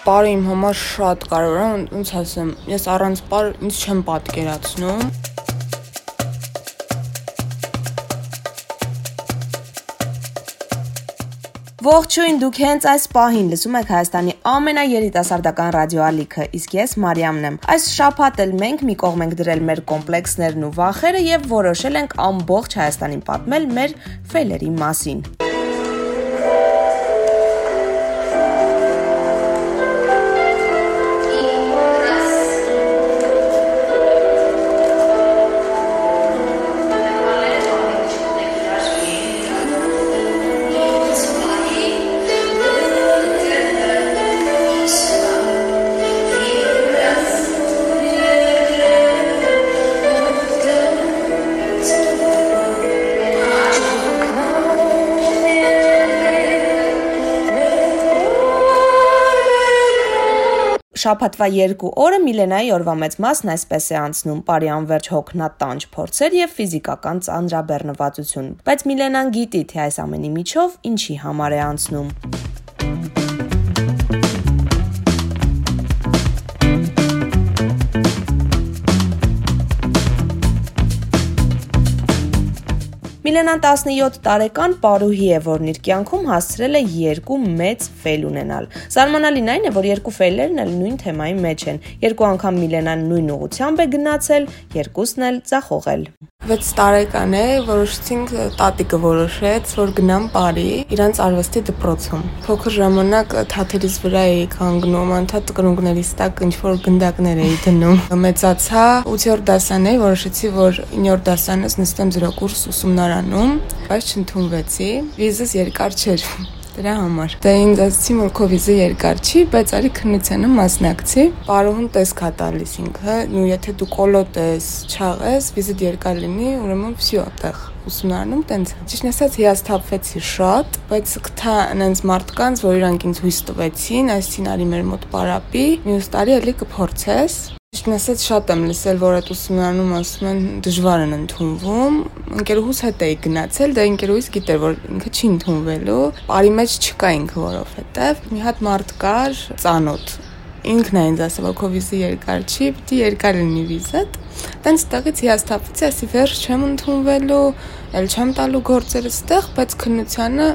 Պարը իմ համար շատ կարևոր է, ոնց ասեմ, ես առանց պար ինձ չեմ պատկերացնում։ Ողջույն, դուք հենց այս պահին լսում եք Հայաստանի ամենաերիտասարդական ռադիոալիքը, իսկ ես Մարիամն եմ։ Այս շաբաթ էլ մենք մի կողմ ենք դրել մեր կոմպլեքսներն ու վախերը եւ որոշել ենք ամբողջ Հայաստանին պատմել մեր ֆեյլերի մասին։ Շաբաթվա երկու օրը Միլենայի օրվա մեծ մասն այսպես է անցնում՝ բարի անverջ հոգնած տանջ փորձեր եւ ֆիզիկական ծանրաբեռնվածություն։ Բայց Միլենան գիտի, թե այս ամենի միջով ինչի համար է անցնում։ Միլենան 17 տարեկան պարուհի է, որն իր կյանքում հասցրել է երկու մեծ ֆեյլ ունենալ։ Զարմանալին այն է, որ երկու ֆեյլերն էլ նույն թեմայի մեջ են։ Երկու անգամ Միլենան նույն ուղությամբ է գնացել, երկուսն էլ ցախողել։ 6 տարեկան է, որոշեցինք տատիկը որոշեց, որ գնամ Պարի, իրանց արվեստի դպրոցում։ Փոքր ժամանակ թաթերից վրա էի կանգնում, անդադ կրունկներից տակ ինչ որ գնդակներ էի դնում։ Մեծացա 8-րդ դասան էի, որոշեցի, որ 9-րդ դասանից նստեմ 0 կուրս ուսումնարանում, բայց չընդունվեցի։ Վիզս երկար չէր դրա համար։ Դե ինձ ասացին, որ քո վիզը երկար չի, բայց արի քննությանը մասնակցի։ Պարոհուն տեսք հա տալիս ինքը, նու եթե դու կոլոտ ես, չաղես, վիզը երկար լինի, ուրեմն վсё, այդտեղ ուսումնարանում տենց։ Ճիշտ ասած հիասթափվեցի շատ, բայց կթա այնց մարդկանց, որ իրանք ինձ հույս տվեցին, այսին արի մեր մոտ պարապի, մյուս տարի էլի կփորձես։ Ճիշտն ասած շատ եմ լսել, որ այդ ուսումնարանում ասում են դժվար են ընդունվում։ Ընկերուհուս հետ էի գնացել, դա ընկերուհիս գիտեր, որ ինքը չի ընդունվելու։ Բարի մեջ չկա ինքը, որովհետև մի հատ մարդ կար ծանոթ։ Ինքն է ինձ ասել, որ քո վիզը երկար չի, պիտի երկար լինի վիզդ։ Տենց տեղից հիասթափվեցի, ասի վերջ չեմ ընդունվելու, ել չեմ տալու գործերը ստեղ, բայց քննությանը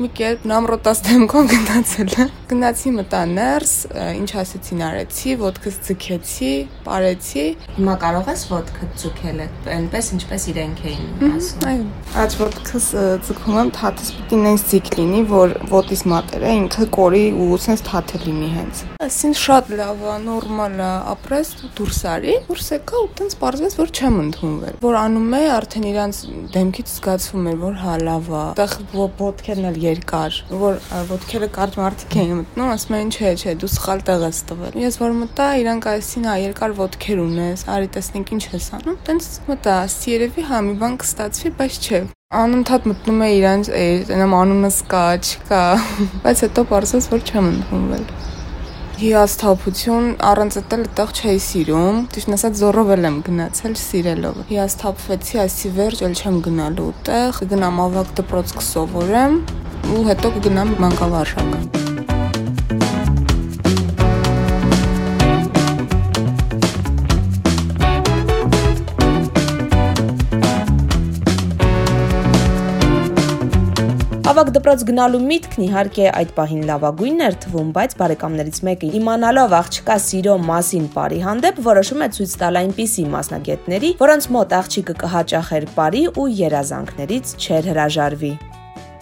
մի կերպ նամրոտած դեմքով գնացել է։ Գնացի մտա ներս, ինչ ասեցին արեցի, ոդկս ձգեցի, parեցի։ Հիմա կարող ես ոդկը ձգել, այնպես ինչպես իրենք էին ասում։ Այո։ Այդ ոդկս ձգում եմ, թաթս պիտի նենց ձիգ լինի, որ ոտից մատերը ինքը կորի ու սենց թաթե լինի հենց։ Այսին շատ լավ է, նորմալ է, ապրես դուրս արի, դուրս եկա ու տենց պարզվեց, որ չեմ ընդունվել։ Որ անում է, արդեն իրանց դեմքից զգացվում էր, որ հա լավ է։ Այդտեղ ոդքերն էլ երկար, որ ոդքերը կարճ մարդիկ էին մտնում, ասում էին չէ, չէ, դու սխալ տեղ ես տվել։ Ես որ մտա, իրանք ասին, հա, երկար ոդքեր ունես, արի տեսնենք ինչ ես անում։ Տենց մտա, ասի երևի հա մի բան կստացվի, բայց չէ անընդհատ մտնում է իրանց այնամ անունս կա, չկա, բայց հետո բարձրաց որ չեմ ընդունվել հիասթափություն առանց այդել այդտեղ չէի սիրում ճիշտ ասած զորով եմ գնացել սիրելով հիասթափվեցի այսի վերջ էլ չեմ գնալու այդտեղ գնամ ավակ դպրոց կսովորեմ ու հետո կգնամ մանկավարժական Ավակ դպրոց գնալու միտքն իհարկե այդ պահին լավագույնն էր թվում, բայց բարեկամներից մեկը իմանալով աղջկա սիրո մասին բարի հանդեպ որոշում է ցույց տալ այնպիսի մասնագետների, որոնց մոտ աղջիկը կհաճախեր բարի ու երազանքներից չեր հրաժարվի։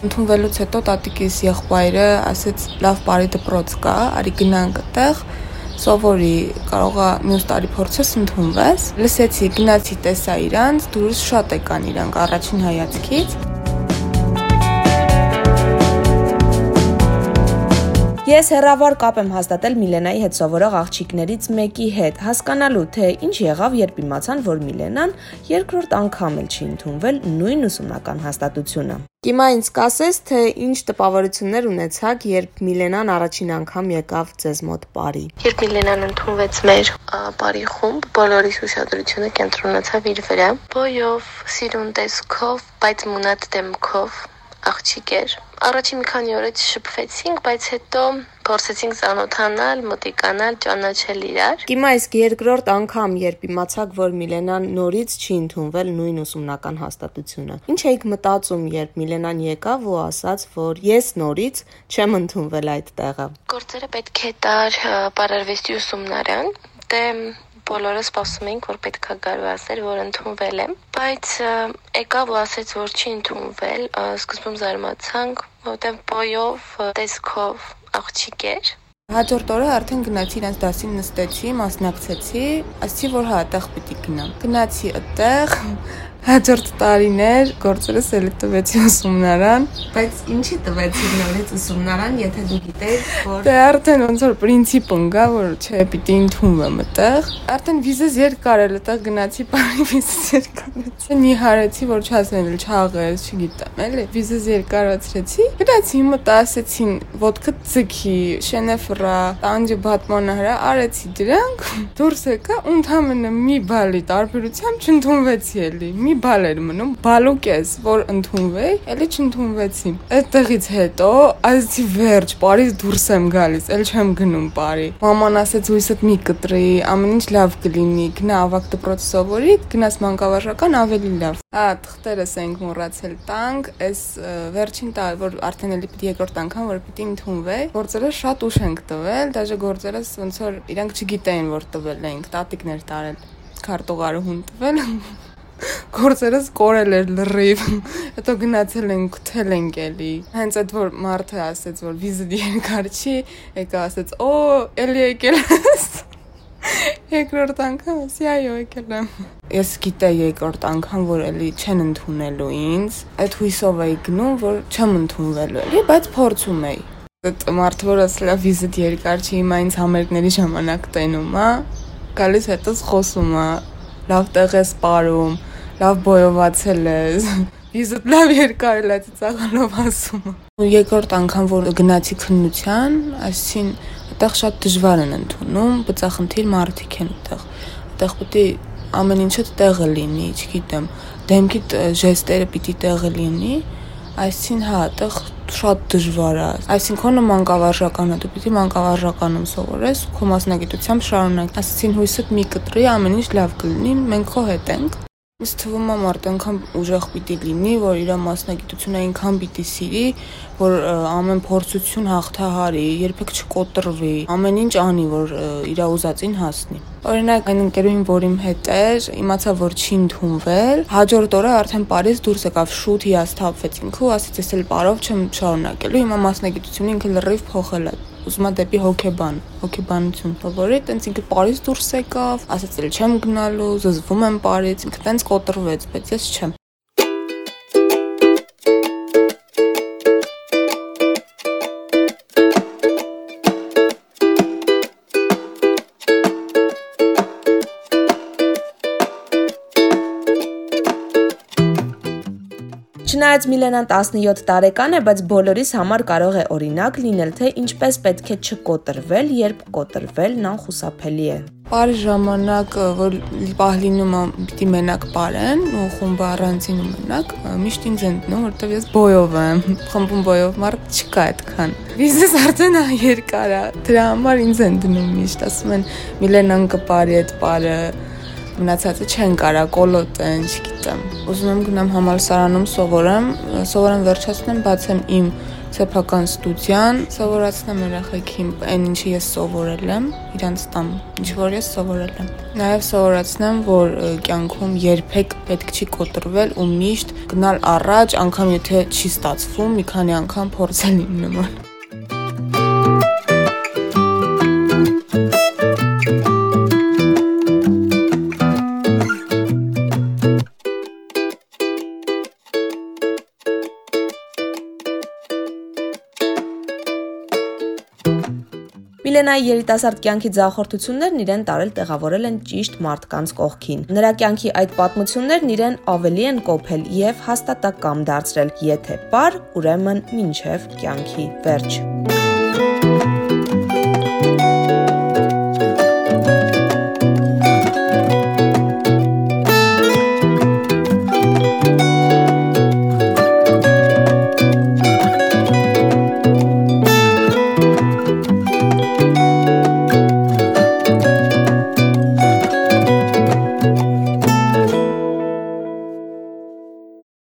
Ընդունվելուց հետո տատիկիս եղբայրը ասեց՝ լավ բարի դպրոց կա, արի գնանք այդտեղ սովորի, կարողա մյուս տարի փորձես ընդունվես։ Լսեցի, գնացի տեսա իրանց, դուրս շատ եկան իրանք առաջին հայացքից։ Ես հերավար կապ եմ հաստատել Միլենայի հետ սովորող աղջիկներից մեկի հետ, հասկանալու թե ինչ եղավ, երբ իմացան, որ Միլենան երկրորդ անգամ էլ չի ընդունվել նույն ուսումնական հաստատությունը։ Հիմա ինձ կասես, թե ինչ տպավորություններ ունեցաք, երբ Միլենան առաջին անգամ եկավ ձեզ մոտ Պարի։ Երբ Միլենան ընդունվեց մեր Պարի խումբ, բոլորիս ուշադրությունը կենտրոնացավ իր վրա։ Բոյով, սիրուն տեսքով, բայց մունած դեմքով աղջիկ էր։ Առաջին մի քանի օրից շփվեցինք, բայց հետո փորձեցինք ծանոթանալ, մոտիկանալ, ճանաչել իրար։ Հիմա իսկ երկրորդ անգամ, երբ իմացաք, որ Միլենան նորից չի ընդունվել նույն ուսումնական հաստատությունը։ Ինչ էիք մտածում, երբ Միլենան եկավ ու ասաց, որ ես նորից չեմ ընդունվել այդ տեղը։ Գործերը պետք է տար պարարվեստի ուսումնարան, դե բոլորը սպասում էինք, որ պետքա գար ու ասեր, որ ընդունվել եմ, բայց եկավ ու ասեց, որ չի ընդունվել։ Սկզբում զարմացանք, որտեղ բոյով, տեսքով աղջիկ էր։ Հաջորդ օրը արդեն գնացի իրենց դասին նստեցի, մասնակցեցի, ասացի, որ հա, այդտեղ պիտի գնամ։ Գնացի այդտեղ, Հաջորդ տարիներ գործերս էլի տվեցի ուսումնարան, բայց ինչի տվեցի նորից ուսումնարան, եթե դու գիտեիր, որ Դե արդեն ոնց որ պրինցիպ ընկա, որ չէ, պիտի ընդունվեմ այդտեղ։ Արդեն վիզաս երկար էլ այդտեղ գնացի, բարի վիզաս երկարացի։ Նիհարեցի, որ չասեն էլ չաղես, չգիտեմ, էլի։ Վիզաս երկարացրեցի։ Գնացի մտա ասեցին, ոդկը ցքի, շենեֆրա, տանջը բատմանը հրա, արեցի դրանք։ Դուրս եկա, ընդհանրապես մի բալի տարբերությամբ չընդունվեցի էլի։ Մի մի բալ էր մնում, բալուկես, որ ընդունվեի, էլի չընդունվեցի։ Այդտեղից հետո այսի վերջ, Փարիզ դուրս եմ գալիս, էլ չեմ գնում Փարի։ Մաման ասեց հույսդ մի կտրի, ամեն ինչ լավ կլինի, գնա ավակ դպրոց սովորի, գնաս մանկավարժական ավելի լավ։ Հա, թղթերս ենք մոռացել տանք, այս վերջին տալ, որ արդեն էլի պիտի երկրորդ անգամ որ պիտի ընդունվեի, գործերը շատ ուշ ենք տվել, դաժե գործերս ոնց որ իրանք չգիտեին որ տվել ենք, տատիկներ տարել քարտուղարը հուն տվել գործերս կորել էր լրիվ։ Հետո գնացել ենք թել ենք էլի։ Հենց այդ որ մարդը ասեց որ վիզը երկար չի, եկա ասեց՝ «Օ, էլի եկել ես»։ Երկրորդ անգամ ասի այո եկել եմ։ Ես գիտեի երկրորդ անգամ որ էլի չեն ընդունելու ինձ։ Այդ հույսով էի գնում որ չեմ ընդունվելու էլի, բայց փորձում էի։ Այդ մարդը որ ասել է վիզիտ երկար չի, հիմա ինձ համերգների ժամանակ տենում, հա։ Գալիս հետո խոսում է, լավ տեղ ես ապարում, լավ բոյովացել ես։ Իսկ լավ երկար էլ այդ ցաղալով ասում։ Ու երկրորդ անգամ որ գնացի քննության, այսին այդտեղ շատ դժվար են ընդունում, բծախնդիր մարդիկ են այդտեղ։ Այդտեղ է ամեն ինչը տեղը լինի, չգիտեմ, դեմքի ժեստերը պիտի տեղը լինի, այսին հա, այդտեղ շատ դժվար է։ Այսինքն մանկավարժականը դու պիտի մանկավարժականում սովորես, քո մասնագիտությամբ շարունակ։ Այսինքն հույսդ մի կտրի, ամեն ինչ լավ կլինի, մենք քո հետ ենք։ Ինձ թվում է մարդ այնքան ուժեղ պիտի լինի, որ իր մասնագիտությունը այնքան պիտի սիրի, որ ամեն փորձություն հաղթահարի, երբեք չկոտրվի, ամեն ինչ անի, որ իր ուզածին հասնի։ Օրինակ այն ընկերուհին, որ իմ հետ էր, իմացա, որ չի ընդունվել, հաջորդ օրը արդեն Փարիզ դուրս եկավ, շուտ հիասթափվեցինք ու ասեց, ես էլ բարով չեմ շարունակելու, հիմա մասնագիտությունը ինքը լրիվ փոխել է ուզում է դեպի հոկեբան, հոկեբանություն սովորի, տենց ինքը Փարիզ դուրս եկավ, ասաց էլ չեմ գնալու, զզվում եմ Փարիզ, ինքը տենց կոտրվեց, բայց ես չեմ։ Չնայած Միլենան 17 տարեկան է, բայց բոլորիս համար կարող է օրինակ լինել, թե ինչպես պետք է չկոտրվել, երբ կոտրվելն անխուսափելի է։ Բարի ժամանակ, որ պահ լինում է, պիտի մենակ բարեն ու խումբը առանցին ու մենակ, միշտ ինձ են դնում, որտեվ ես բոյով եմ, խմբում բոյով մարդ չկա այդքան։ Բիզնես արդեն երկար է։ Դրա համար ինձ են դնում միշտ, ասում են Միլենան կպարի այդ բարը, մնացածը չեն կարա կոլոտեն, չգիտեմ։ Ուզում եմ գնամ համալսարանում սովորեմ, սովորեմ վերջացնեմ, բացեմ իմ սեփական ստուդիան, սովորացնեմ երեխեքին այն ինչի ես սովորել եմ, իրանց տամ, ինչ որ ես սովորել եմ։ Նաև սովորացնեմ, որ կյանքում երբեք պետք չի կոտրվել ու միշտ գնալ առաջ, անկամ եթե չի ստացվում, մի քանի անգամ փորձել իմ նման։ Միլենայի երիտասարդ կյանքի ձախորդություններն իրեն տարել տեղավորել են ճիշտ մարդկանց կողքին։ Նրա կյանքի այդ պատմություններն իրեն ավելի են կոփել եւ հաստատակամ դարձրել, եթե պար, ուրեմն մինչև կյանքի վերջ։